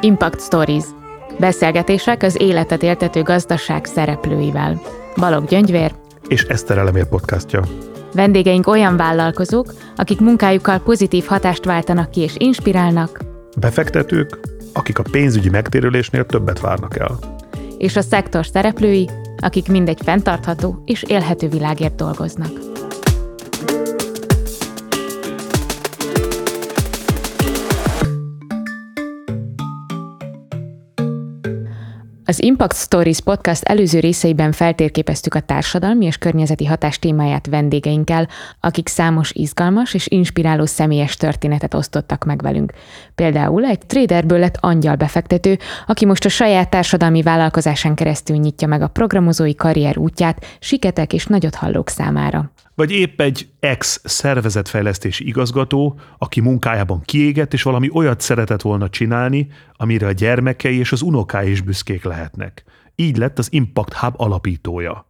Impact Stories. Beszélgetések az életet éltető gazdaság szereplőivel. Balog Gyöngyvér és Eszter Elemér podcastja. Vendégeink olyan vállalkozók, akik munkájukkal pozitív hatást váltanak ki és inspirálnak. Befektetők, akik a pénzügyi megtérülésnél többet várnak el. És a szektor szereplői, akik mindegy fenntartható és élhető világért dolgoznak. Az Impact Stories podcast előző részeiben feltérképeztük a társadalmi és környezeti hatás témáját vendégeinkkel, akik számos izgalmas és inspiráló személyes történetet osztottak meg velünk. Például egy traderből lett angyal befektető, aki most a saját társadalmi vállalkozásán keresztül nyitja meg a programozói karrier útját siketek és nagyot hallók számára vagy épp egy ex-szervezetfejlesztési igazgató, aki munkájában kiégett, és valami olyat szeretett volna csinálni, amire a gyermekei és az unokái is büszkék lehetnek. Így lett az Impact Hub alapítója.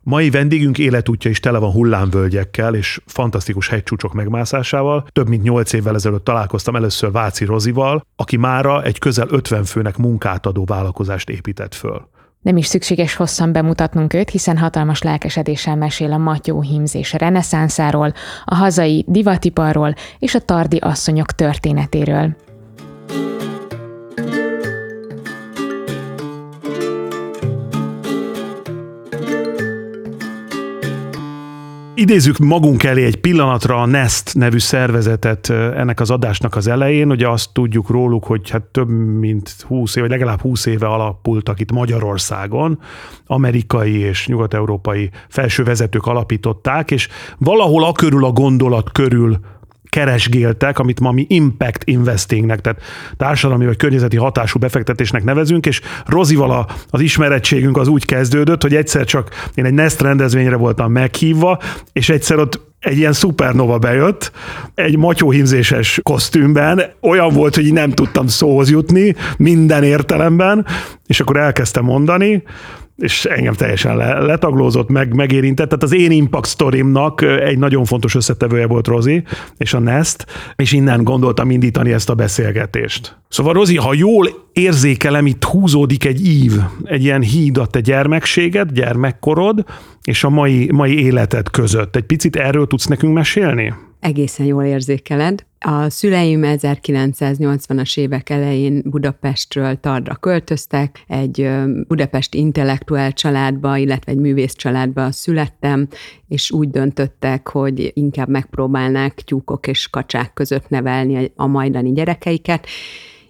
Mai vendégünk életútja is tele van hullámvölgyekkel és fantasztikus hegycsúcsok megmászásával. Több mint nyolc évvel ezelőtt találkoztam először Váci Rozival, aki mára egy közel 50 főnek munkát adó vállalkozást épített föl. Nem is szükséges hosszan bemutatnunk őt, hiszen hatalmas lelkesedéssel mesél a matyó hímzés reneszánszáról, a hazai divatiparról és a tardi asszonyok történetéről. Idézzük magunk elé egy pillanatra a Nest nevű szervezetet ennek az adásnak az elején. Ugye azt tudjuk róluk, hogy hát több mint 20 év, vagy legalább 20 éve alapultak itt Magyarországon. Amerikai és nyugat-európai felső vezetők alapították, és valahol a körül a gondolat körül keresgéltek, amit ma mi impact investingnek, tehát társadalmi vagy környezeti hatású befektetésnek nevezünk, és Rozival az ismerettségünk az úgy kezdődött, hogy egyszer csak én egy Nest rendezvényre voltam meghívva, és egyszer ott egy ilyen szupernova bejött, egy matyóhímzéses kosztümben, olyan volt, hogy nem tudtam szóhoz jutni minden értelemben, és akkor elkezdtem mondani, és engem teljesen le, letaglózott, meg, megérintett. Tehát az én impact sztorimnak egy nagyon fontos összetevője volt Rozi és a Nest, és innen gondoltam indítani ezt a beszélgetést. Szóval Rozi, ha jól érzékelem, itt húzódik egy ív, egy ilyen híd a te gyermekséged, gyermekkorod, és a mai, mai életed között. Egy picit erről tudsz nekünk mesélni? Egészen jól érzékeled. A szüleim 1980-as évek elején Budapestről Tardra költöztek, egy budapesti intellektuál családba, illetve egy művész családba születtem, és úgy döntöttek, hogy inkább megpróbálnák tyúkok és kacsák között nevelni a majdani gyerekeiket.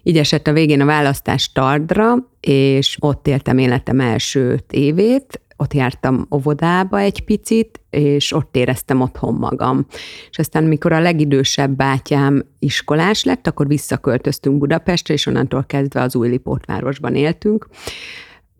Így esett a végén a választás Tardra, és ott éltem életem első évét, ott jártam óvodába egy picit, és ott éreztem otthon magam. És aztán, mikor a legidősebb bátyám iskolás lett, akkor visszaköltöztünk Budapestre, és onnantól kezdve az új Lipótvárosban éltünk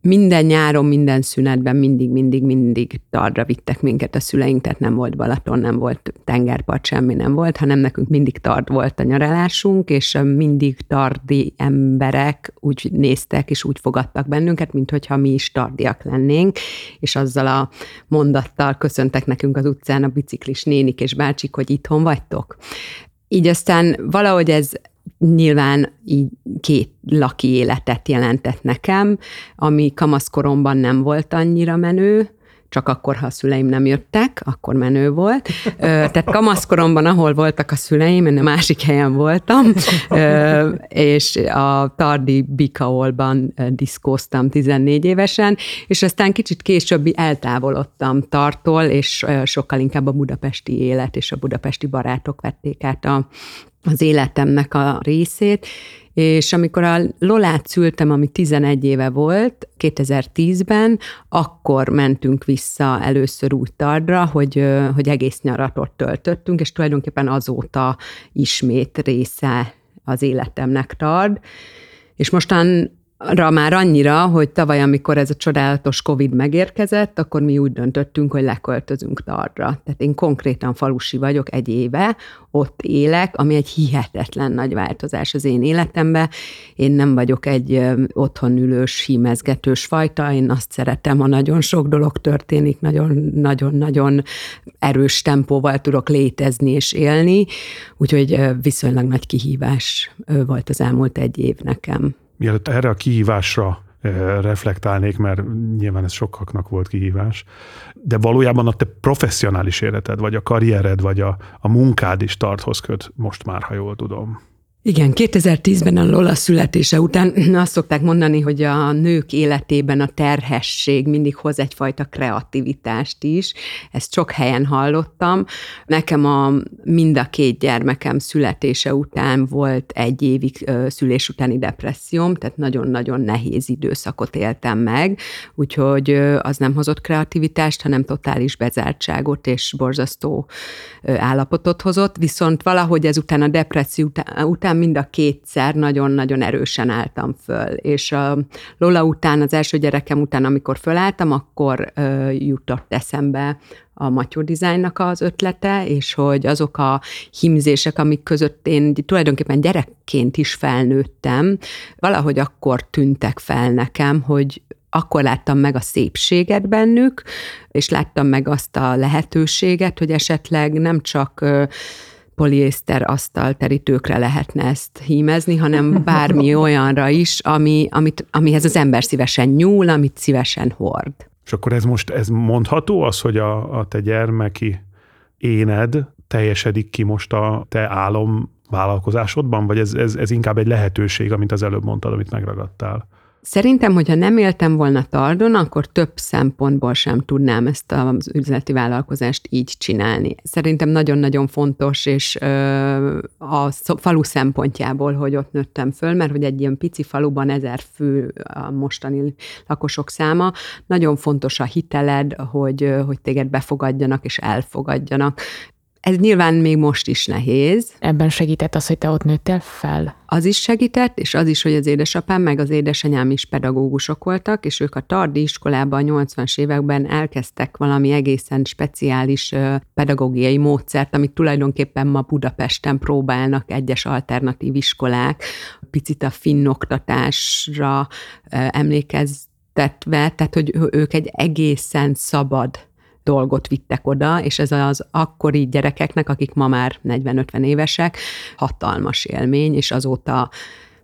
minden nyáron, minden szünetben mindig, mindig, mindig Tardra vittek minket a szüleink, tehát nem volt Balaton, nem volt tengerpart, semmi nem volt, hanem nekünk mindig Tard volt a nyaralásunk, és mindig tardi emberek úgy néztek és úgy fogadtak bennünket, mint hogyha mi is tardiak lennénk, és azzal a mondattal köszöntek nekünk az utcán a biciklis nénik és bácsik, hogy itthon vagytok. Így aztán valahogy ez nyilván így két laki életet jelentett nekem, ami kamaszkoromban nem volt annyira menő, csak akkor, ha a szüleim nem jöttek, akkor menő volt. Tehát kamaszkoromban, ahol voltak a szüleim, én a másik helyen voltam, és a Tardi Bikaolban diszkóztam 14 évesen, és aztán kicsit később eltávolodtam Tartól, és sokkal inkább a budapesti élet és a budapesti barátok vették át a az életemnek a részét, és amikor a Lolát szültem, ami 11 éve volt, 2010-ben, akkor mentünk vissza először úgy Tardra, hogy, hogy egész nyarat ott töltöttünk, és tulajdonképpen azóta ismét része az életemnek Tard. És mostan ra már annyira, hogy tavaly, amikor ez a csodálatos Covid megérkezett, akkor mi úgy döntöttünk, hogy leköltözünk Tardra. Tehát én konkrétan falusi vagyok egy éve, ott élek, ami egy hihetetlen nagy változás az én életemben. Én nem vagyok egy otthon ülős, hímezgetős fajta, én azt szeretem, ha nagyon sok dolog történik, nagyon-nagyon erős tempóval tudok létezni és élni, úgyhogy viszonylag nagy kihívás volt az elmúlt egy év nekem. Mielőtt erre a kihívásra reflektálnék, mert nyilván ez sokaknak volt kihívás, de valójában a te professzionális életed, vagy a karriered, vagy a, a munkád is tarthoz köt most már, ha jól tudom. Igen, 2010-ben a Lola születése után azt szokták mondani, hogy a nők életében a terhesség mindig hoz egyfajta kreativitást is. Ezt sok helyen hallottam. Nekem a mind a két gyermekem születése után volt egy évig szülés utáni depresszióm, tehát nagyon-nagyon nehéz időszakot éltem meg, úgyhogy az nem hozott kreativitást, hanem totális bezártságot és borzasztó állapotot hozott, viszont valahogy ezután a depresszió után után mind a kétszer nagyon-nagyon erősen álltam föl, és a Lola után, az első gyerekem után, amikor fölálltam, akkor ö, jutott eszembe a Matyó Designnak az ötlete, és hogy azok a himzések, amik között én tulajdonképpen gyerekként is felnőttem, valahogy akkor tűntek fel nekem, hogy akkor láttam meg a szépséget bennük, és láttam meg azt a lehetőséget, hogy esetleg nem csak poliészter asztalterítőkre lehetne ezt hímezni, hanem bármi olyanra is, ami, amit, amihez az ember szívesen nyúl, amit szívesen hord. És akkor ez most, ez mondható az, hogy a, a te gyermeki éned teljesedik ki most a te álom vállalkozásodban, vagy ez, ez, ez inkább egy lehetőség, amit az előbb mondtad, amit megragadtál? Szerintem, hogyha nem éltem volna Tardon, akkor több szempontból sem tudnám ezt az üzleti vállalkozást így csinálni. Szerintem nagyon-nagyon fontos, és a falu szempontjából, hogy ott nőttem föl, mert hogy egy ilyen pici faluban ezer fő a mostani lakosok száma, nagyon fontos a hiteled, hogy, hogy téged befogadjanak és elfogadjanak. Ez nyilván még most is nehéz. Ebben segített az, hogy te ott nőttél fel? Az is segített, és az is, hogy az édesapám meg az édesanyám is pedagógusok voltak, és ők a Tardi iskolában a 80-as években elkezdtek valami egészen speciális pedagógiai módszert, amit tulajdonképpen ma Budapesten próbálnak egyes alternatív iskolák, picit a finn oktatásra emlékeztetve, tehát hogy ők egy egészen szabad dolgot vittek oda, és ez az akkori gyerekeknek, akik ma már 40-50 évesek, hatalmas élmény, és azóta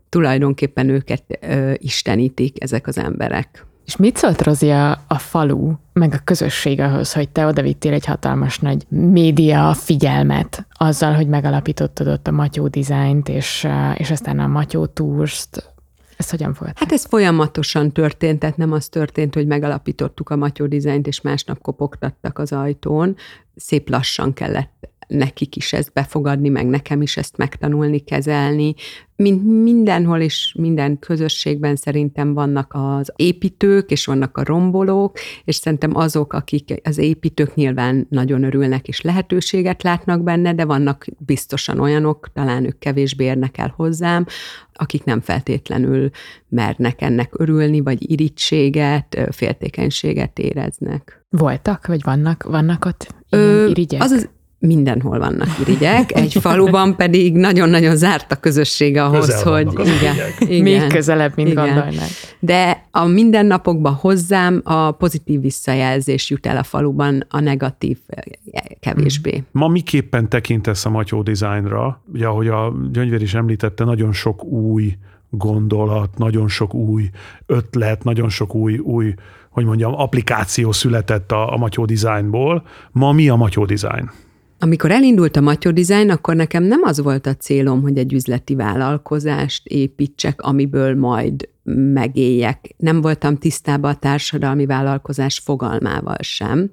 tulajdonképpen őket ö, istenítik ezek az emberek. És mit szólt Rozi a, a falu, meg a közösség ahhoz, hogy te odavittél egy hatalmas nagy média figyelmet azzal, hogy megalapítottad ott a Matyó Designt, és, és aztán a Matyó Tours-t, ez hogyan volt? Hát ez folyamatosan történt, tehát nem az történt, hogy megalapítottuk a Matyó dizájnt, és másnap kopogtattak az ajtón. Szép lassan kellett nekik is ezt befogadni, meg nekem is ezt megtanulni, kezelni. Mint mindenhol és minden közösségben szerintem vannak az építők, és vannak a rombolók, és szerintem azok, akik az építők nyilván nagyon örülnek, és lehetőséget látnak benne, de vannak biztosan olyanok, talán ők kevésbé érnek el hozzám, akik nem feltétlenül mernek ennek örülni, vagy irítséget, féltékenységet éreznek. Voltak, vagy vannak, vannak ott Ö, irigyek? Az az mindenhol vannak irigyek, egy faluban pedig nagyon-nagyon zárt a közösség ahhoz, Közel hogy igen, igen, még közelebb, mint igen. gondolnák. De a mindennapokban hozzám a pozitív visszajelzés jut el a faluban, a negatív kevésbé. Ma miképpen tekintesz a Matyó dizájnra? Ugye, ahogy a Gyöngyvér is említette, nagyon sok új gondolat, nagyon sok új ötlet, nagyon sok új, új hogy mondjam, applikáció született a, a Matyó Designból. Ma mi a Matyó Design? Amikor elindult a Matyó Design, akkor nekem nem az volt a célom, hogy egy üzleti vállalkozást építsek, amiből majd megéljek. Nem voltam tisztában a társadalmi vállalkozás fogalmával sem,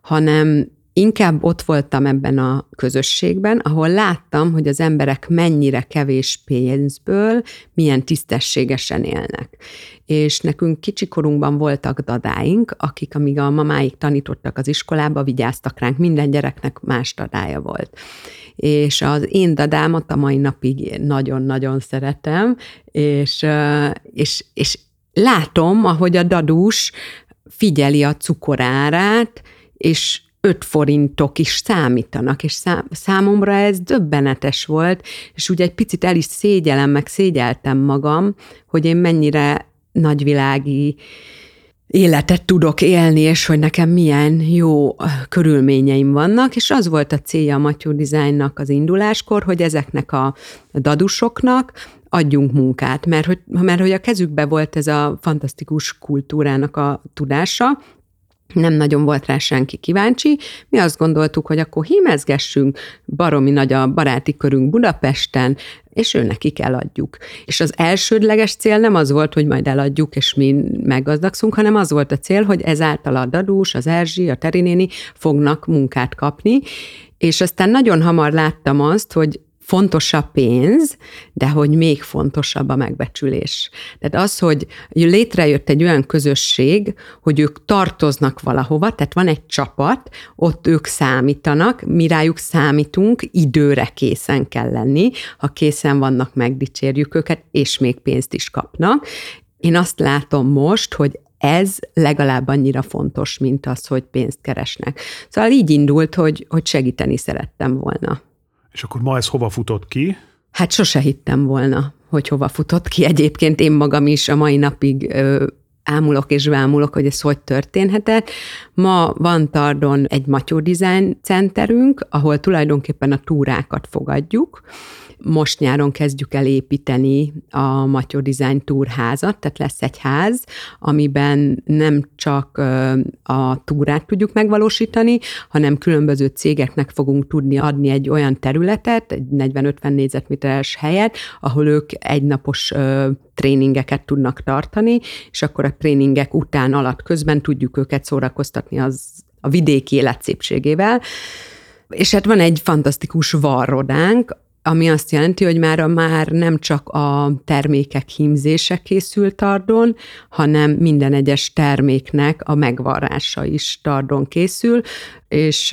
hanem inkább ott voltam ebben a közösségben, ahol láttam, hogy az emberek mennyire kevés pénzből milyen tisztességesen élnek. És nekünk kicsikorunkban voltak dadáink, akik amíg a mamáik tanítottak az iskolába, vigyáztak ránk, minden gyereknek más dadája volt. És az én dadámat a mai napig nagyon-nagyon szeretem, és, és, és látom, ahogy a dadus figyeli a cukorárát, és 5 forintok is számítanak, és szám, számomra ez döbbenetes volt, és ugye egy picit el is szégyelem, meg szégyeltem magam, hogy én mennyire nagyvilági életet tudok élni, és hogy nekem milyen jó körülményeim vannak, és az volt a célja a Matyó Designnak az induláskor, hogy ezeknek a dadusoknak adjunk munkát, mert hogy, mert hogy a kezükbe volt ez a fantasztikus kultúrának a tudása, nem nagyon volt rá senki kíváncsi. Mi azt gondoltuk, hogy akkor hímezgessünk, baromi nagy a baráti körünk Budapesten, és ő nekik eladjuk. És az elsődleges cél nem az volt, hogy majd eladjuk, és mi meggazdagszunk, hanem az volt a cél, hogy ezáltal a Dadus, az Erzsi, a Terinéni fognak munkát kapni, és aztán nagyon hamar láttam azt, hogy fontos a pénz, de hogy még fontosabb a megbecsülés. Tehát az, hogy létrejött egy olyan közösség, hogy ők tartoznak valahova, tehát van egy csapat, ott ők számítanak, mi rájuk számítunk, időre készen kell lenni, ha készen vannak, megdicsérjük őket, és még pénzt is kapnak. Én azt látom most, hogy ez legalább annyira fontos, mint az, hogy pénzt keresnek. Szóval így indult, hogy, hogy segíteni szerettem volna. És akkor ma ez hova futott ki? Hát sose hittem volna, hogy hova futott ki. Egyébként én magam is a mai napig ö, ámulok és vámulok, hogy ez hogy történhetett. Ma van Tardon egy Matyó Design centerünk, ahol tulajdonképpen a túrákat fogadjuk, most nyáron kezdjük el építeni a Matyó Design Tour házat, tehát lesz egy ház, amiben nem csak a túrát tudjuk megvalósítani, hanem különböző cégeknek fogunk tudni adni egy olyan területet, egy 40-50 négyzetméteres helyet, ahol ők egynapos tréningeket tudnak tartani, és akkor a tréningek után alatt közben tudjuk őket szórakoztatni az a vidéki élet szépségével. És hát van egy fantasztikus varrodánk, ami azt jelenti, hogy már, már nem csak a termékek hímzése készül tardon, hanem minden egyes terméknek a megvarrása is tardon készül, és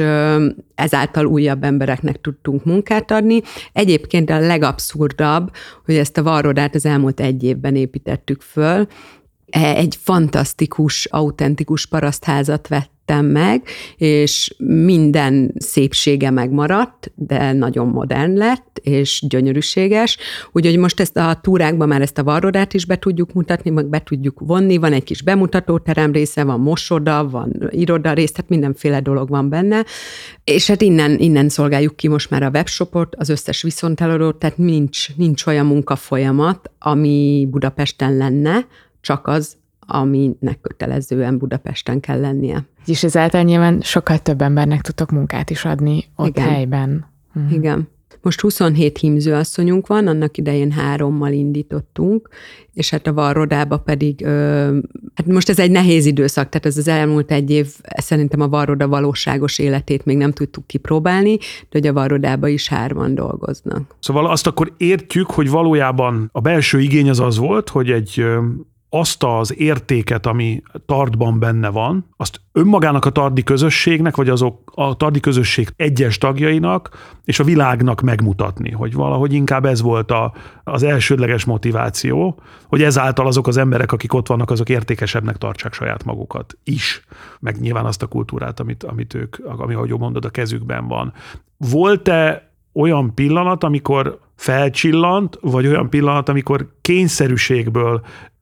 ezáltal újabb embereknek tudtunk munkát adni. Egyébként a legabszurdabb, hogy ezt a varrodát az elmúlt egy évben építettük föl, egy fantasztikus, autentikus parasztházat vett vettem meg, és minden szépsége megmaradt, de nagyon modern lett, és gyönyörűséges. Úgyhogy most ezt a túrákban már ezt a varrodát is be tudjuk mutatni, meg be tudjuk vonni, van egy kis bemutatóterem része, van mosoda, van iroda rész, tehát mindenféle dolog van benne. És hát innen, innen szolgáljuk ki most már a webshopot, az összes viszonteladót, tehát nincs, nincs olyan munkafolyamat, ami Budapesten lenne, csak az, aminek kötelezően Budapesten kell lennie. És ezáltal nyilván sokkal több embernek tudtok munkát is adni ott Igen. helyben. Mhm. Igen. Most 27 hímzőasszonyunk van, annak idején hárommal indítottunk, és hát a Varrodába pedig, ö, hát most ez egy nehéz időszak, tehát ez az elmúlt egy év, szerintem a Varroda valóságos életét még nem tudtuk kipróbálni, de hogy a Varrodába is hárman dolgoznak. Szóval azt akkor értjük, hogy valójában a belső igény az az volt, hogy egy azt az értéket, ami tartban benne van, azt önmagának a tardi közösségnek, vagy azok a tardi közösség egyes tagjainak és a világnak megmutatni, hogy valahogy inkább ez volt a, az elsődleges motiváció, hogy ezáltal azok az emberek, akik ott vannak, azok értékesebbnek tartsák saját magukat is, meg nyilván azt a kultúrát, amit, amit ők, ami, ahogy mondod, a kezükben van. Volt-e olyan pillanat, amikor felcsillant, vagy olyan pillanat, amikor kényszerűségből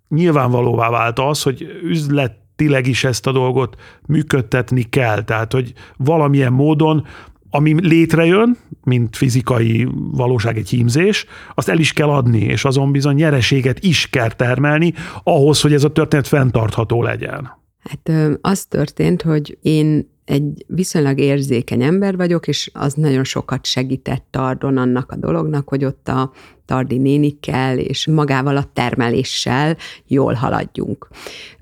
nyilvánvalóvá vált az, hogy üzletileg is ezt a dolgot működtetni kell. Tehát, hogy valamilyen módon ami létrejön, mint fizikai valóság egy hímzés, azt el is kell adni, és azon bizony nyereséget is kell termelni, ahhoz, hogy ez a történet fenntartható legyen. Hát az történt, hogy én egy viszonylag érzékeny ember vagyok, és az nagyon sokat segített Tardon annak a dolognak, hogy ott a Tardi nénikkel és magával a termeléssel jól haladjunk.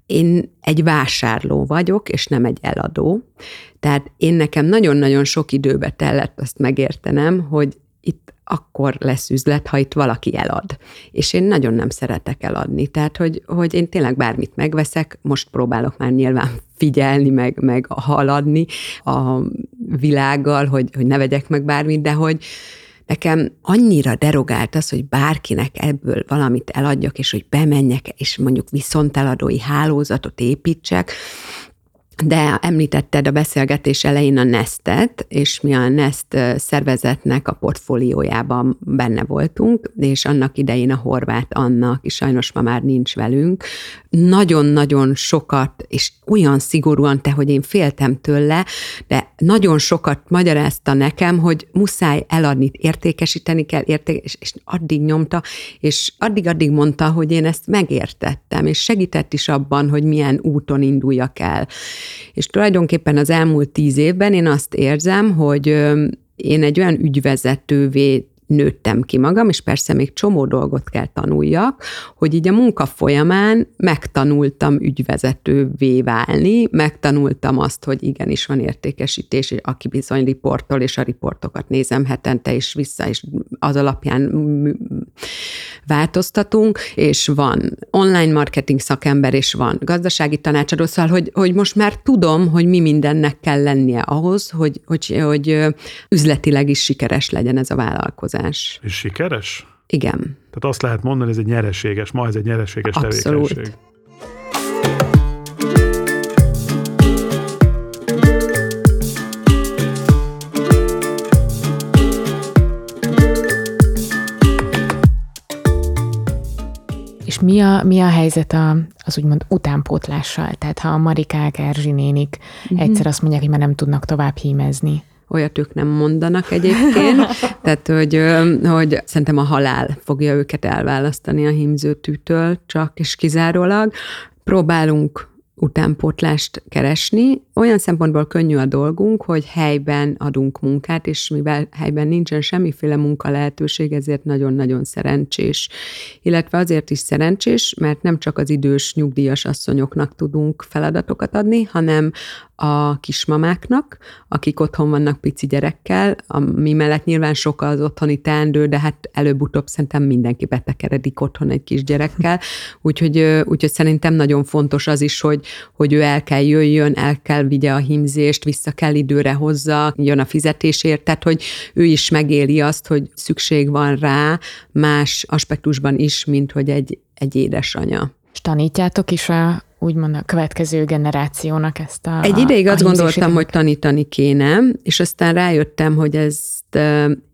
Én egy vásárló vagyok, és nem egy eladó. Tehát én nekem nagyon-nagyon sok időbe tellett azt megértenem, hogy itt akkor lesz üzlet, ha itt valaki elad. És én nagyon nem szeretek eladni. Tehát, hogy, hogy én tényleg bármit megveszek, most próbálok már nyilván figyelni, meg, meg haladni a világgal, hogy, hogy ne vegyek meg bármit, de hogy, nekem annyira derogált az, hogy bárkinek ebből valamit eladjak, és hogy bemenjek, és mondjuk viszonteladói hálózatot építsek, de említetted a beszélgetés elején a Nestet, és mi a Nest szervezetnek a portfóliójában benne voltunk, és annak idején a Horváth Anna, aki sajnos ma már nincs velünk, nagyon-nagyon sokat, és olyan szigorúan te, hogy én féltem tőle, de nagyon sokat magyarázta nekem, hogy muszáj eladni, értékesíteni kell, értékes, és addig nyomta, és addig-addig mondta, hogy én ezt megértettem, és segített is abban, hogy milyen úton induljak el. És tulajdonképpen az elmúlt tíz évben én azt érzem, hogy én egy olyan ügyvezetővé nőttem ki magam, és persze még csomó dolgot kell tanuljak, hogy így a munka folyamán megtanultam ügyvezetővé válni, megtanultam azt, hogy igenis van értékesítés, és aki bizony riportol, és a riportokat nézem hetente, és vissza, és az alapján változtatunk, és van online marketing szakember, és van gazdasági tanácsadó, szóval, hogy, hogy most már tudom, hogy mi mindennek kell lennie ahhoz, hogy, hogy, hogy üzletileg is sikeres legyen ez a vállalkozás. És sikeres? Igen. Tehát azt lehet mondani, ez egy nyereséges, ma ez egy nyereséges Abszolút. tevékenység. És mi a, mi a helyzet a, az úgymond utánpótlással? Tehát ha a Marikák, Erzsi nénik mm-hmm. egyszer azt mondják, hogy már nem tudnak tovább hímezni. Olyat ők nem mondanak egyébként, tehát hogy, hogy szerintem a halál fogja őket elválasztani a hímzőtűtől, csak és kizárólag. Próbálunk utánpótlást keresni. Olyan szempontból könnyű a dolgunk, hogy helyben adunk munkát, és mivel helyben nincsen semmiféle munka lehetőség, ezért nagyon-nagyon szerencsés. Illetve azért is szerencsés, mert nem csak az idős nyugdíjas asszonyoknak tudunk feladatokat adni, hanem a kismamáknak, akik otthon vannak pici gyerekkel, mi mellett nyilván sok az otthoni teendő, de hát előbb-utóbb szerintem mindenki betekeredik otthon egy kis gyerekkel, úgyhogy, úgyhogy szerintem nagyon fontos az is, hogy, hogy ő el kell jöjjön, el kell vigye a himzést, vissza kell időre hozza, jön a fizetésért, tehát hogy ő is megéli azt, hogy szükség van rá más aspektusban is, mint hogy egy, egy édesanya. És tanítjátok is a, úgymond a következő generációnak ezt a Egy ideig a azt gondoltam, hogy tanítani kéne, és aztán rájöttem, hogy ezt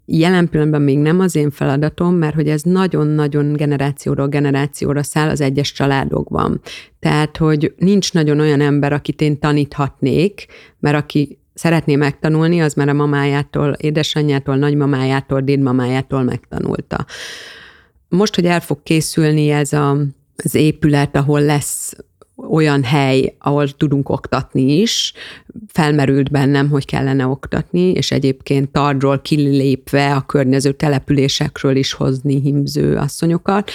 jelen pillanatban még nem az én feladatom, mert hogy ez nagyon-nagyon generációról generációra száll az egyes családokban. Tehát, hogy nincs nagyon olyan ember, akit én taníthatnék, mert aki szeretné megtanulni, az már a mamájától, édesanyjától, nagymamájától, dédmamájától megtanulta. Most, hogy el fog készülni ez a, az épület, ahol lesz olyan hely, ahol tudunk oktatni is, felmerült bennem, hogy kellene oktatni, és egyébként Tardról kilépve a környező településekről is hozni himző asszonyokat.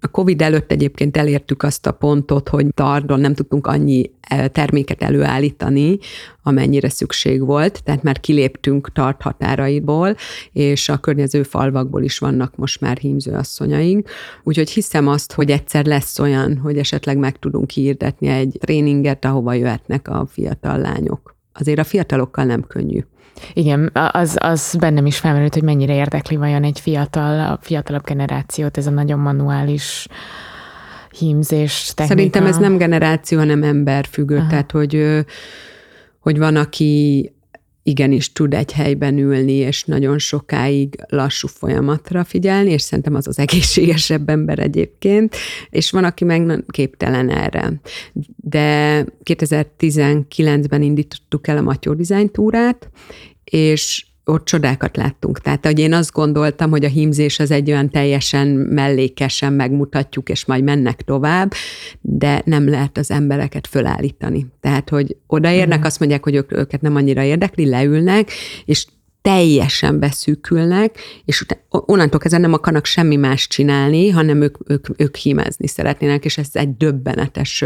A COVID előtt egyébként elértük azt a pontot, hogy Tardon nem tudtunk annyi e, terméket előállítani, amennyire szükség volt, tehát már kiléptünk tart határaiból, és a környező falvakból is vannak most már hímző asszonyaink. Úgyhogy hiszem azt, hogy egyszer lesz olyan, hogy esetleg meg tudunk hirdetni egy tréninget, ahova jöhetnek a fiatal lányok. Azért a fiatalokkal nem könnyű. Igen, az, az bennem is felmerült, hogy mennyire érdekli vajon egy fiatal, a fiatalabb generációt ez a nagyon manuális hímzés technika. Szerintem ez nem generáció, hanem emberfüggő. Aha. Tehát, hogy, hogy van, aki igenis tud egy helyben ülni, és nagyon sokáig lassú folyamatra figyelni, és szerintem az az egészségesebb ember egyébként, és van, aki meg képtelen erre. De 2019-ben indítottuk el a Matyó Design túrát, és ott csodákat láttunk. Tehát, hogy én azt gondoltam, hogy a hímzés az egy olyan teljesen mellékesen megmutatjuk, és majd mennek tovább, de nem lehet az embereket fölállítani. Tehát, hogy odaérnek, mm. azt mondják, hogy ők, őket nem annyira érdekli, leülnek, és teljesen beszűkülnek, és onnantól kezdve nem akarnak semmi más csinálni, hanem ők, ők, ők hímezni szeretnének, és ez egy döbbenetes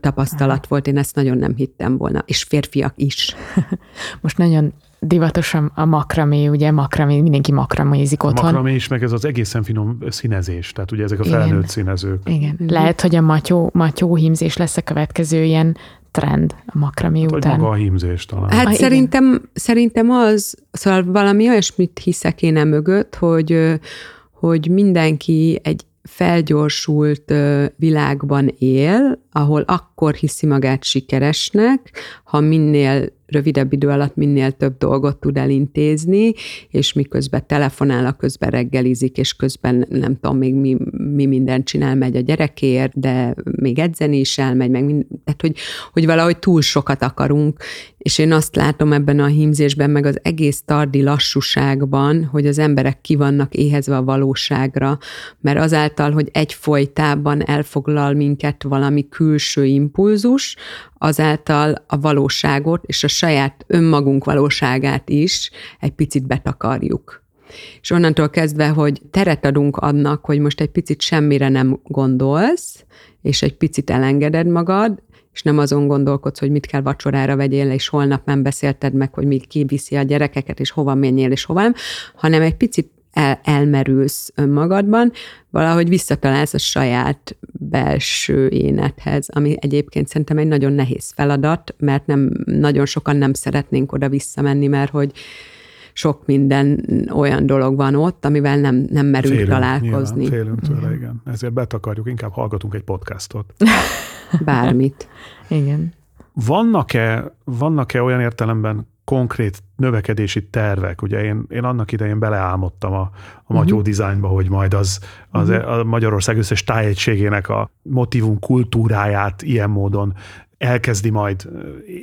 tapasztalat volt, én ezt nagyon nem hittem volna, és férfiak is. Most nagyon divatos a makramé, ugye makramé, mindenki makramézik otthon. A makramé is, meg ez az egészen finom színezés, tehát ugye ezek a felnőtt Igen. színezők. Igen, mm-hmm. lehet, hogy a matyó, matyó hímzés lesz a következő ilyen trend a makramé hát, után. Vagy maga a hímzés talán. Hát ah, szerintem, szerintem az, szóval valami olyasmit hiszek én mögött, hogy, hogy mindenki egy felgyorsult világban él, ahol akkor hiszi magát sikeresnek, ha minél rövidebb idő alatt minél több dolgot tud elintézni, és miközben telefonál, közben reggelizik, és közben nem tudom még mi, mi mindent csinál, megy a gyerekért, de még edzeni is elmegy, meg mind, tehát hogy, hogy valahogy túl sokat akarunk, és én azt látom ebben a hímzésben, meg az egész tardi lassúságban, hogy az emberek ki vannak éhezve a valóságra, mert azáltal, hogy egy folytában elfoglal minket valami külső impulzus, azáltal a valóságot és a saját önmagunk valóságát is egy picit betakarjuk. És onnantól kezdve, hogy teret adunk annak, hogy most egy picit semmire nem gondolsz, és egy picit elengeded magad, és nem azon gondolkodsz, hogy mit kell vacsorára vegyél, és holnap nem beszélted meg, hogy mi kiviszi a gyerekeket, és hova menjél, és hova nem, hanem egy picit el, elmerülsz önmagadban, valahogy visszatalálsz a saját belső énethez, ami egyébként szerintem egy nagyon nehéz feladat, mert nem nagyon sokan nem szeretnénk oda visszamenni, mert hogy sok minden olyan dolog van ott, amivel nem, nem merünk félünk, találkozni. Nyilván, félünk tőle, igen. Ezért betakarjuk, inkább hallgatunk egy podcastot. Bármit. igen. Vannak-e, vannak-e olyan értelemben konkrét növekedési tervek. Ugye én, én annak idején beleálmodtam a, a Matyó uh-huh. dizájnba, hogy majd az, az uh-huh. a Magyarország összes tájegységének a motivum kultúráját ilyen módon elkezdi majd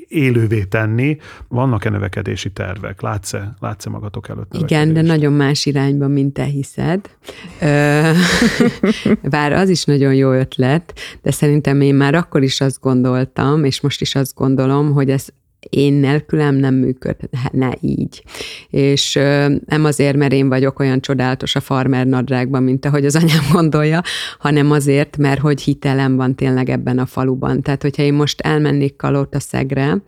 élővé tenni. Vannak-e növekedési tervek? Látsz-e, látsz-e magatok előtt Igen, de nagyon más irányban, mint te hiszed. Bár az is nagyon jó ötlet, de szerintem én már akkor is azt gondoltam, és most is azt gondolom, hogy ez én nélkülem nem működne így. És nem azért, mert én vagyok olyan csodálatos a farmer nadrágban, mint ahogy az anyám gondolja, hanem azért, mert hogy hitelem van tényleg ebben a faluban. Tehát, hogyha én most elmennék Kalóta szegre,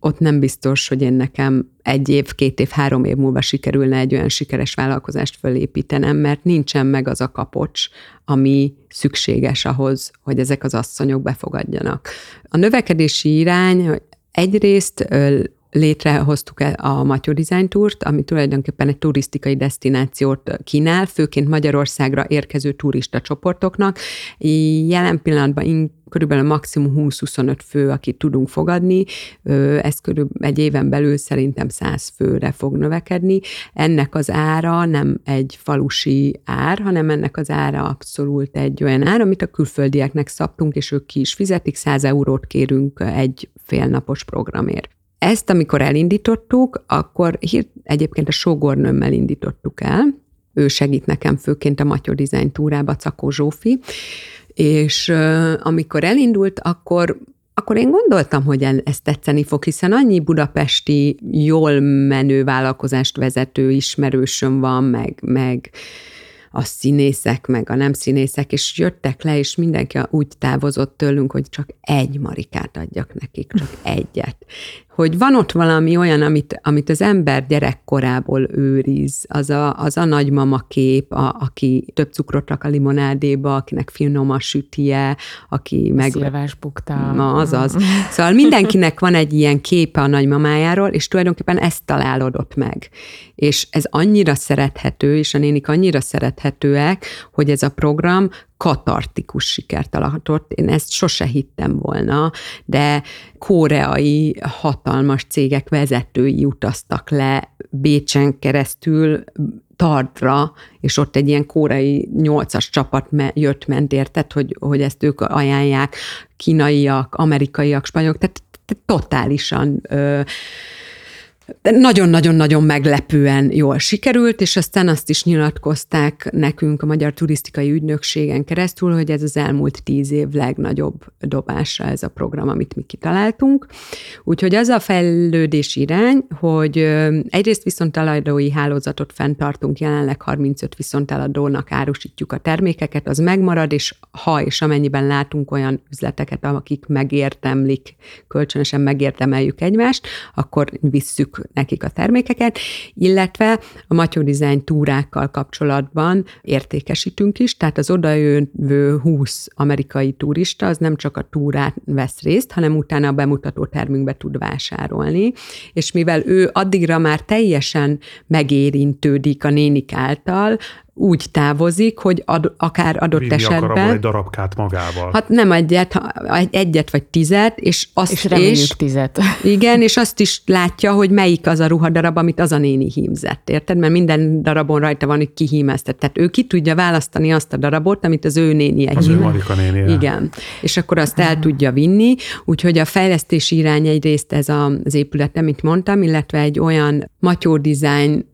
ott nem biztos, hogy én nekem egy év, két év, három év múlva sikerülne egy olyan sikeres vállalkozást fölépítenem, mert nincsen meg az a kapocs, ami szükséges ahhoz, hogy ezek az asszonyok befogadjanak. A növekedési irány Egyrészt létrehoztuk a Matyó Design Tourt, ami tulajdonképpen egy turisztikai destinációt kínál, főként Magyarországra érkező turista csoportoknak. Jelen pillanatban körülbelül maximum 20-25 fő, akit tudunk fogadni, ez körülbelül egy éven belül szerintem 100 főre fog növekedni. Ennek az ára nem egy falusi ár, hanem ennek az ára abszolút egy olyan ár, amit a külföldieknek szabtunk, és ők ki is fizetik, 100 eurót kérünk egy félnapos programért. Ezt, amikor elindítottuk, akkor hírt, egyébként a sógornőmmel indítottuk el, ő segít nekem főként a Matyó Design túrába, Cakó Zsófi, és amikor elindult, akkor akkor én gondoltam, hogy ez tetszeni fog, hiszen annyi budapesti jól menő vállalkozást vezető ismerősöm van, meg, meg a színészek, meg a nem színészek, és jöttek le, és mindenki úgy távozott tőlünk, hogy csak egy marikát adjak nekik, csak egyet hogy van ott valami olyan, amit, amit az ember gyerekkorából őriz, az a, az a nagymama kép, a, aki több cukrot rak a limonádéba, akinek finom a sütie, aki meg... Szilvás bukta. Na, azaz. Szóval mindenkinek van egy ilyen képe a nagymamájáról, és tulajdonképpen ezt találod ott meg. És ez annyira szerethető, és a nénik annyira szerethetőek, hogy ez a program katartikus sikert alatott. Én ezt sose hittem volna, de koreai hatalmas cégek vezetői utaztak le Bécsen keresztül Tardra, és ott egy ilyen kórai nyolcas csapat jött, ment, érted, hogy, hogy ezt ők ajánlják, kínaiak, amerikaiak, spanyolok, tehát totálisan ö, nagyon-nagyon-nagyon meglepően jól sikerült, és aztán azt is nyilatkozták nekünk a Magyar Turisztikai Ügynökségen keresztül, hogy ez az elmúlt tíz év legnagyobb dobása ez a program, amit mi kitaláltunk. Úgyhogy az a fejlődés irány, hogy egyrészt viszonteladói hálózatot fenntartunk, jelenleg 35 viszonteladónak árusítjuk a termékeket, az megmarad, és ha és amennyiben látunk olyan üzleteket, akik megértemlik, kölcsönösen megértemeljük egymást, akkor visszük nekik a termékeket, illetve a Matyó Design túrákkal kapcsolatban értékesítünk is, tehát az odajövő 20 amerikai turista az nem csak a túrát vesz részt, hanem utána a bemutató termünkbe tud vásárolni, és mivel ő addigra már teljesen megérintődik a nénik által, úgy távozik, hogy ad, akár adott Vinni esetben... akar egy darabkát magával. Hát nem egyet, egyet vagy tizet, és azt És és, tizet. igen, és azt is látja, hogy melyik az a ruhadarab, amit az a néni hímzett, érted? Mert minden darabon rajta van, hogy ki hímeztet. Tehát ő ki tudja választani azt a darabot, amit az ő nénie Az ő hímez. Marika nénie. Igen, és akkor azt el tudja vinni, úgyhogy a fejlesztési irány egyrészt ez a- az épület, amit mondtam, illetve egy olyan matyó design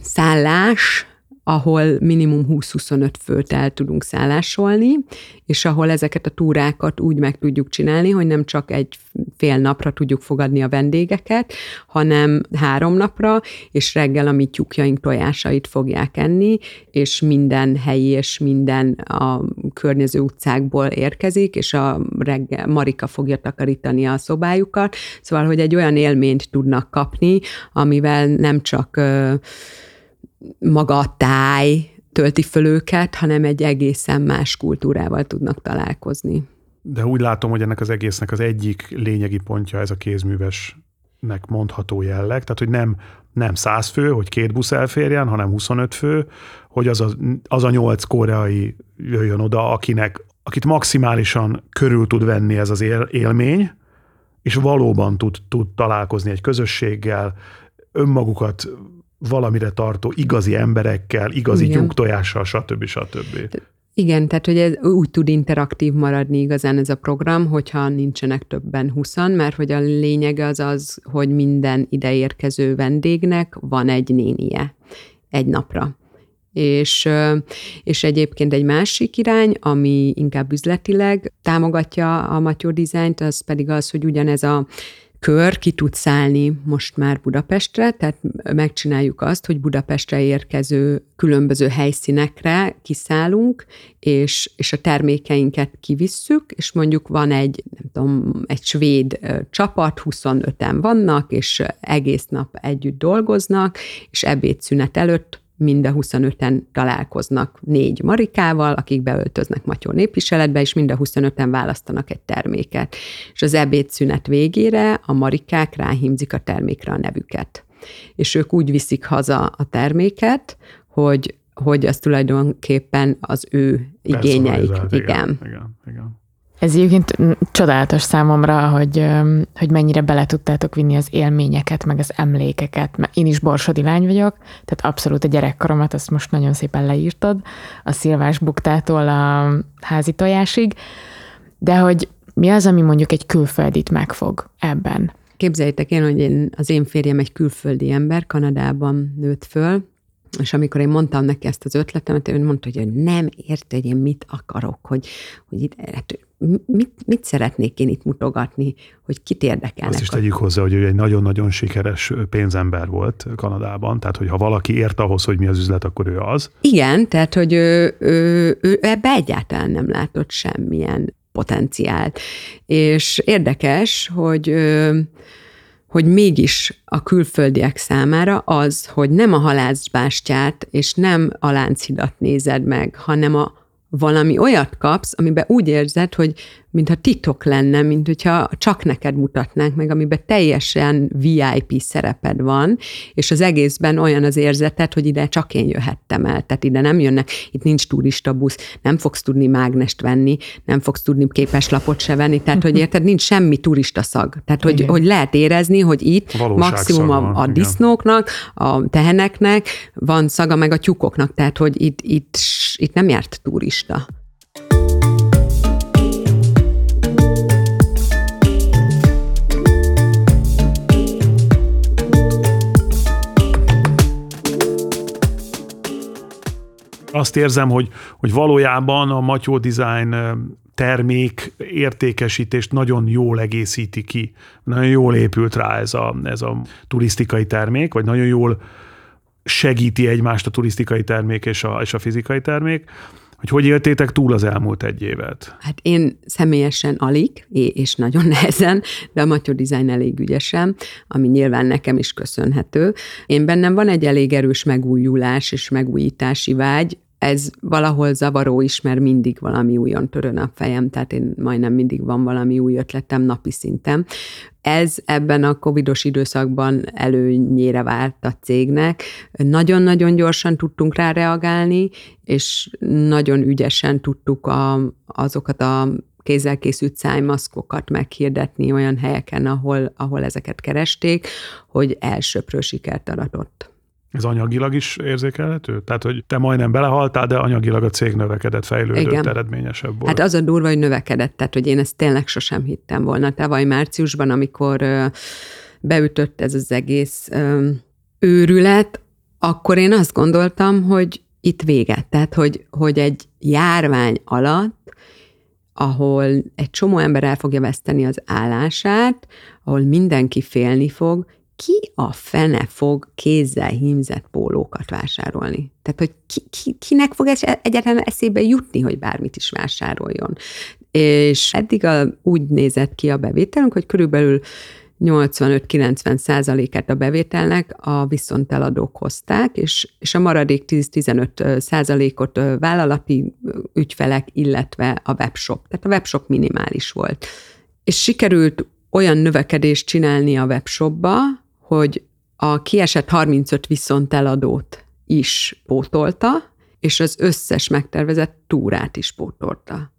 szállás, ahol minimum 20-25 főt el tudunk szállásolni, és ahol ezeket a túrákat úgy meg tudjuk csinálni, hogy nem csak egy fél napra tudjuk fogadni a vendégeket, hanem három napra, és reggel a mi tyúkjaink tojásait fogják enni, és minden helyi és minden a környező utcákból érkezik, és a reggel Marika fogja takarítani a szobájukat, szóval, hogy egy olyan élményt tudnak kapni, amivel nem csak maga a táj tölti föl őket, hanem egy egészen más kultúrával tudnak találkozni. De úgy látom, hogy ennek az egésznek az egyik lényegi pontja ez a kézművesnek mondható jelleg, tehát hogy nem, nem 100 fő, hogy két busz elférjen, hanem 25 fő, hogy az a, az a nyolc koreai jöjjön oda, akinek, akit maximálisan körül tud venni ez az él, élmény, és valóban tud, tud találkozni egy közösséggel, önmagukat valamire tartó igazi emberekkel, igazi Igen. tyúktojással, stb. stb. Igen, tehát hogy ez úgy tud interaktív maradni igazán ez a program, hogyha nincsenek többen 20 mert hogy a lényege az az, hogy minden ideérkező vendégnek van egy nénie egy napra. És, és egyébként egy másik irány, ami inkább üzletileg támogatja a Matyó dizájnt, az pedig az, hogy ugyanez a kör ki tud szállni most már Budapestre, tehát megcsináljuk azt, hogy Budapestre érkező különböző helyszínekre kiszállunk, és, és a termékeinket kivisszük, és mondjuk van egy, nem tudom, egy svéd csapat, 25-en vannak, és egész nap együtt dolgoznak, és ebédszünet előtt mind a 25-en találkoznak négy marikával, akik beöltöznek Matyó népviseletbe, és mind a 25-en választanak egy terméket. És az ebédszünet végére a marikák ráhímzik a termékre a nevüket. És ők úgy viszik haza a terméket, hogy, hogy az tulajdonképpen az ő igényeik. Personalizált, Igen. igen, igen. Ez egyébként csodálatos számomra, hogy, hogy mennyire bele tudtátok vinni az élményeket, meg az emlékeket. Mert én is borsodi lány vagyok, tehát abszolút a gyerekkoromat azt most nagyon szépen leírtad, a szilvás buktától a házi tojásig, de hogy mi az, ami mondjuk egy külföldit megfog ebben? Képzeljétek el, hogy én, az én férjem egy külföldi ember, Kanadában nőtt föl, és amikor én mondtam neki ezt az ötletemet, ő mondta, hogy nem érte, hogy én mit akarok, hogy, hogy itt, hát, mit, mit szeretnék én itt mutogatni, hogy kit érdekelnek. Azt is tegyük hozzá, hogy ő egy nagyon-nagyon sikeres pénzember volt Kanadában, tehát hogyha valaki ért ahhoz, hogy mi az üzlet, akkor ő az. Igen, tehát, hogy ő, ő, ő ebbe egyáltalán nem látott semmilyen potenciált. És érdekes, hogy hogy mégis a külföldiek számára az, hogy nem a halászbástyát és nem a Lánchidat nézed meg, hanem a valami olyat kapsz, amiben úgy érzed, hogy mintha titok lenne, mint hogyha csak neked mutatnánk meg, amiben teljesen VIP szereped van, és az egészben olyan az érzeted, hogy ide csak én jöhettem el, tehát ide nem jönnek, itt nincs turista busz, nem fogsz tudni mágnest venni, nem fogsz tudni képeslapot se venni, tehát hogy érted, nincs semmi turista szag. Tehát, hogy, hogy lehet érezni, hogy itt Valóságszag maximum a, a disznóknak, a teheneknek van szaga, meg a tyúkoknak, tehát hogy itt, itt, itt nem járt turista. Azt érzem, hogy, hogy valójában a Matyó Design termék értékesítést nagyon jól egészíti ki. Nagyon jól épült rá ez a, ez a turisztikai termék, vagy nagyon jól segíti egymást a turisztikai termék és a, és a fizikai termék. Hogy hogy éltétek túl az elmúlt egy évet? Hát én személyesen alig, és nagyon nehezen, de a Matyó Design elég ügyesen, ami nyilván nekem is köszönhető. Én bennem van egy elég erős megújulás és megújítási vágy, ez valahol zavaró is, mert mindig valami újon törön a fejem, tehát én majdnem mindig van valami új ötletem napi szinten. Ez ebben a covidos időszakban előnyére vált a cégnek. Nagyon-nagyon gyorsan tudtunk rá reagálni, és nagyon ügyesen tudtuk a, azokat a kézzel készült szájmaszkokat meghirdetni olyan helyeken, ahol, ahol ezeket keresték, hogy elsőprő sikert aratott. Ez anyagilag is érzékelhető? Tehát, hogy te majdnem belehaltál, de anyagilag a cég növekedett, fejlődött, Igen. eredményesebb volt. Hát az a durva, hogy növekedett, tehát, hogy én ezt tényleg sosem hittem volna. Tavaly márciusban, amikor beütött ez az egész őrület, akkor én azt gondoltam, hogy itt vége. Tehát, hogy, hogy egy járvány alatt ahol egy csomó ember el fogja veszteni az állását, ahol mindenki félni fog, ki a fene fog kézzel hímzett pólókat vásárolni? Tehát, hogy ki, ki, kinek fog egyáltalán eszébe jutni, hogy bármit is vásároljon? És eddig a, úgy nézett ki a bevételünk, hogy körülbelül 85-90 százalékát a bevételnek a viszonteladók hozták, és, és a maradék 10-15 százalékot vállalati ügyfelek, illetve a webshop. Tehát a webshop minimális volt. És sikerült olyan növekedést csinálni a webshopba, hogy a kiesett 35 viszonteladót is pótolta, és az összes megtervezett túrát is pótolta.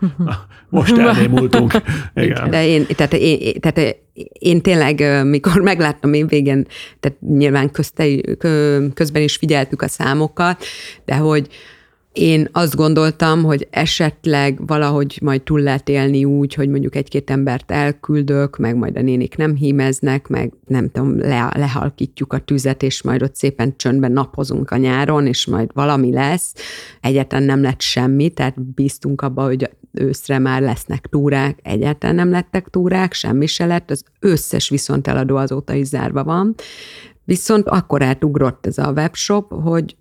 Most elnémultunk. Igen. De én, tehát én, tehát én tényleg, mikor megláttam én végén, tehát nyilván közte, közben is figyeltük a számokat, de hogy én azt gondoltam, hogy esetleg valahogy majd túl lehet élni úgy, hogy mondjuk egy-két embert elküldök, meg majd a nénik nem hímeznek, meg nem tudom, le, lehalkítjuk a tüzet, és majd ott szépen csöndben napozunk a nyáron, és majd valami lesz. Egyáltalán nem lett semmi, tehát bíztunk abba, hogy őszre már lesznek túrák, egyáltalán nem lettek túrák, semmi se lett, az összes viszont eladó azóta is zárva van. Viszont akkor átugrott ez a webshop, hogy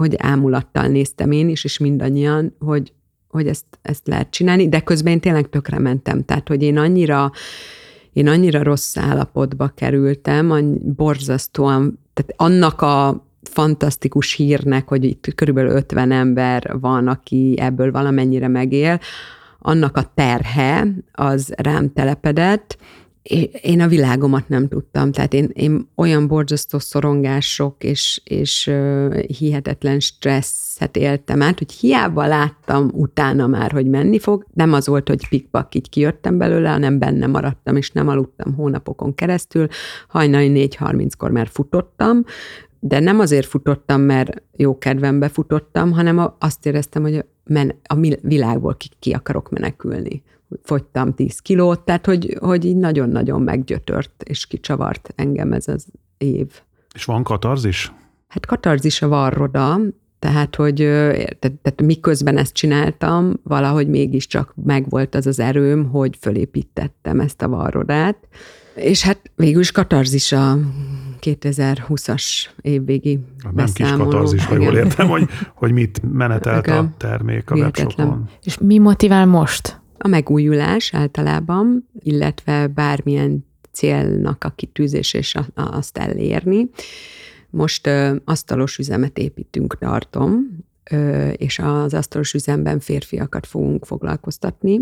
hogy ámulattal néztem én is, és mindannyian, hogy, hogy ezt, ezt lehet csinálni, de közben én tényleg tökre mentem. Tehát, hogy én annyira, én annyira rossz állapotba kerültem, annyi, borzasztóan, tehát annak a fantasztikus hírnek, hogy itt körülbelül 50 ember van, aki ebből valamennyire megél, annak a terhe az rám telepedett, én a világomat nem tudtam, tehát én, én olyan borzasztó szorongások és, és hihetetlen stresszet éltem át, hogy hiába láttam utána már, hogy menni fog, nem az volt, hogy pikpak így kijöttem belőle, hanem benne maradtam, és nem aludtam hónapokon keresztül, hajnali 4.30-kor már futottam, de nem azért futottam, mert jó kedvembe futottam, hanem azt éreztem, hogy a világból ki, ki akarok menekülni fogytam 10 kilót, tehát hogy, hogy így nagyon-nagyon meggyötört és kicsavart engem ez az év. És van katarzis? Hát katarzis a varroda, tehát, hogy tehát, tehát miközben ezt csináltam, valahogy mégiscsak megvolt az az erőm, hogy fölépítettem ezt a varrodát, és hát végül is katarzis a 2020-as évvégi Nem beszámoló. kis katarzis, ha jól értem, hogy, hogy mit menetelt a termék a webshopon. És mi motivál most? A megújulás általában, illetve bármilyen célnak a kitűzés és azt elérni. Most ö, asztalos üzemet építünk, tartom, ö, és az asztalos üzemben férfiakat fogunk foglalkoztatni.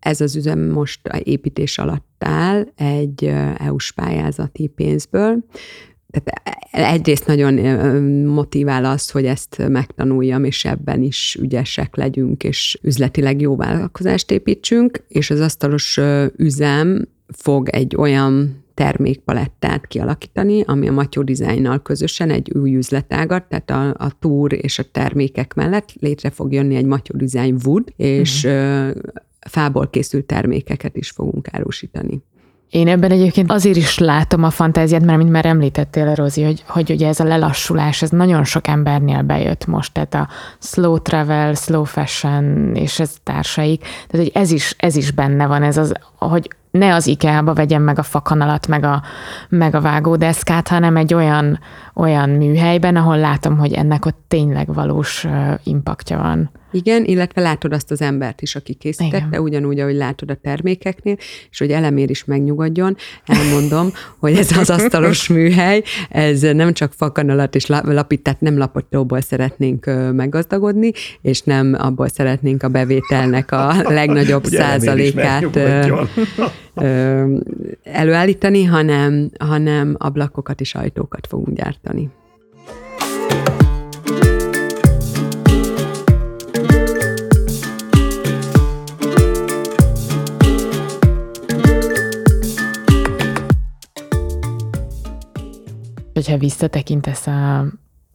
Ez az üzem most a építés alatt áll egy EU-s pályázati pénzből, tehát egyrészt nagyon motivál az, hogy ezt megtanuljam, és ebben is ügyesek legyünk, és üzletileg jó vállalkozást építsünk, és az asztalos üzem fog egy olyan termékpalettát kialakítani, ami a Matyó Designnal közösen egy új üzletágat, tehát a, a túr és a termékek mellett létre fog jönni egy Matyó Design Wood, és uh-huh. Fából készült termékeket is fogunk árusítani. Én ebben egyébként azért is látom a fantáziát, mert mint már említettél, Rozi, hogy, hogy ugye ez a lelassulás, ez nagyon sok embernél bejött most, tehát a slow travel, slow fashion és ez társaik, tehát hogy ez is, ez is benne van, ez az, hogy ne az IKEA-ba vegyem meg a fakanalat, meg a, meg a vágódeszkát, hanem egy olyan, olyan műhelyben, ahol látom, hogy ennek ott tényleg valós impaktja van. Igen, illetve látod azt az embert is, aki készítette, Igen. ugyanúgy, ahogy látod a termékeknél, és hogy elemér is megnyugodjon, elmondom, hogy ez az asztalos műhely, ez nem csak fakanalat és lapit, tehát nem lapotóból szeretnénk meggazdagodni, és nem abból szeretnénk a bevételnek a legnagyobb százalékát előállítani, hanem, hanem ablakokat és ajtókat fogunk gyártani. Hogyha visszatekintesz a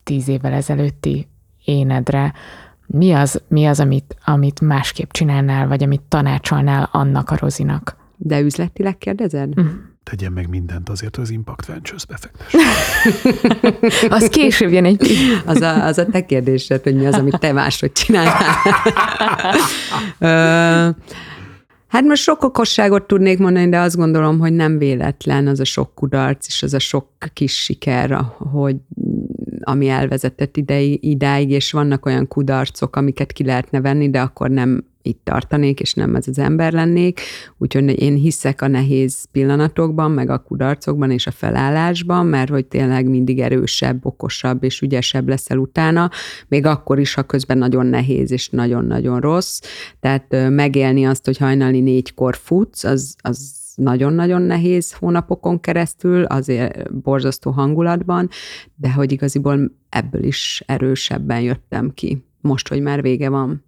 tíz évvel ezelőtti énedre, mi az, mi az amit, amit másképp csinálnál, vagy amit tanácsolnál annak a Rozinak? De üzletileg kérdezed? Mm. Tegyen meg mindent azért, hogy az Impact Ventures befektes. az később jön egy az a, az a te kérdésed, hogy mi az, amit te máshogy csinálnál. Hát most sok okosságot tudnék mondani, de azt gondolom, hogy nem véletlen az a sok kudarc és az a sok kis siker, hogy ami elvezetett idei, idáig, és vannak olyan kudarcok, amiket ki lehetne venni, de akkor nem itt tartanék, és nem ez az ember lennék. Úgyhogy én hiszek a nehéz pillanatokban, meg a kudarcokban és a felállásban, mert hogy tényleg mindig erősebb, okosabb és ügyesebb leszel utána, még akkor is, ha közben nagyon nehéz és nagyon-nagyon rossz. Tehát megélni azt, hogy hajnali négykor futsz, az, az nagyon-nagyon nehéz hónapokon keresztül, azért borzasztó hangulatban, de hogy igaziból ebből is erősebben jöttem ki, most, hogy már vége van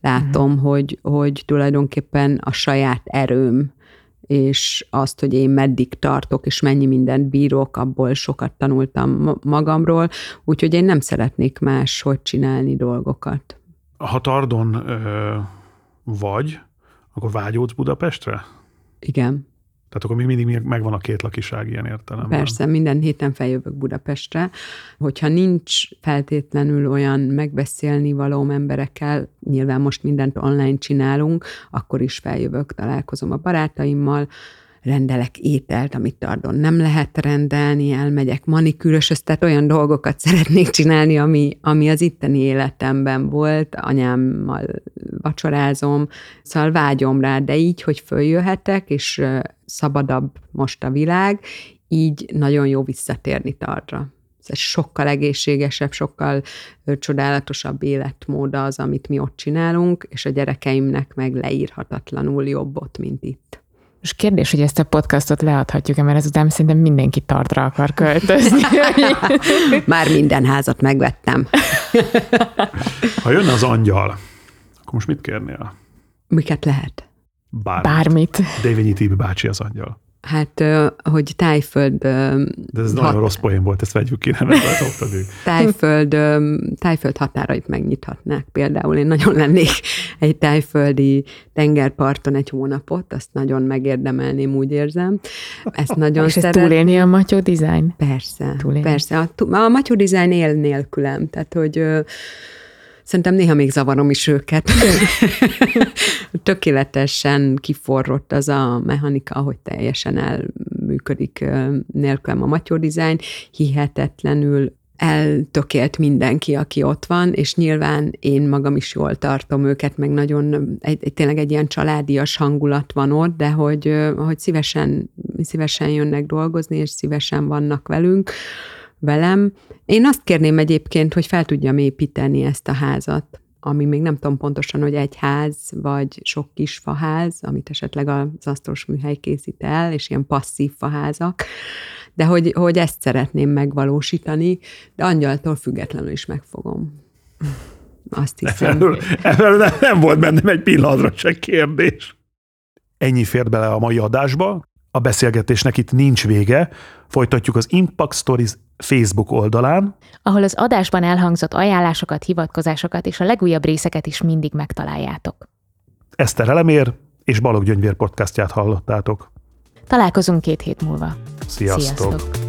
látom, mm. hogy, hogy tulajdonképpen a saját erőm, és azt, hogy én meddig tartok, és mennyi mindent bírok, abból sokat tanultam magamról, úgyhogy én nem szeretnék más, hogy csinálni dolgokat. Ha Tardon ö, vagy, akkor vágyódsz Budapestre? Igen. Tehát akkor még mindig megvan a két lakiság ilyen értelemben. Persze, minden héten feljövök Budapestre. Hogyha nincs feltétlenül olyan megbeszélni való emberekkel, nyilván most mindent online csinálunk, akkor is feljövök, találkozom a barátaimmal, rendelek ételt, amit Tardon nem lehet rendelni, elmegyek manikűrös, tehát olyan dolgokat szeretnék csinálni, ami, ami az itteni életemben volt, anyámmal vacsorázom, szóval vágyom rá, de így, hogy följöhetek, és szabadabb most a világ, így nagyon jó visszatérni Tardra. Ez sokkal egészségesebb, sokkal csodálatosabb életmód az, amit mi ott csinálunk, és a gyerekeimnek meg leírhatatlanul jobb ott, mint itt. És kérdés, hogy ezt a podcastot leadhatjuk-e, mert ezután szerintem mindenki tartra akar költözni. Már minden házat megvettem. Ha jönne az angyal, akkor most mit kérnél? Miket lehet? Bármit. Bármit. Dévényi Tibi bácsi az angyal. Hát, hogy tájföld... De ez hat... nagyon rossz poén volt, ezt vegyük ki, nem tájföld, tájföld határait megnyithatnák például. Én nagyon lennék egy tájföldi tengerparton egy hónapot, azt nagyon megérdemelném, úgy érzem. Ezt nagyon És ezt túlélni a Matyó Design? Persze, túlélni. persze. A, a Matyó Design él nélkülem, tehát hogy Szerintem néha még zavarom is őket. Tökéletesen kiforrott az a mechanika, hogy teljesen elműködik nélkülem a Matyó Design. Hihetetlenül eltökélt mindenki, aki ott van, és nyilván én magam is jól tartom őket, meg nagyon, egy, egy, tényleg egy ilyen családias hangulat van ott, de hogy, hogy szívesen, szívesen jönnek dolgozni, és szívesen vannak velünk velem. Én azt kérném egyébként, hogy fel tudjam építeni ezt a házat, ami még nem tudom pontosan, hogy egy ház, vagy sok kis faház, amit esetleg az asztalos műhely készít el, és ilyen passzív faházak, de hogy, hogy ezt szeretném megvalósítani, de angyaltól függetlenül is megfogom. Azt hiszem. Efelől, efelől nem volt bennem egy pillanatra se kérdés. Ennyi fért bele a mai adásba. A beszélgetésnek itt nincs vége. Folytatjuk az Impact Stories Facebook oldalán, ahol az adásban elhangzott ajánlásokat, hivatkozásokat és a legújabb részeket is mindig megtaláljátok. Eszter Elemér és Balog Gyöngyvér podcastját hallottátok. Találkozunk két hét múlva. Sziasztok! Sziasztok.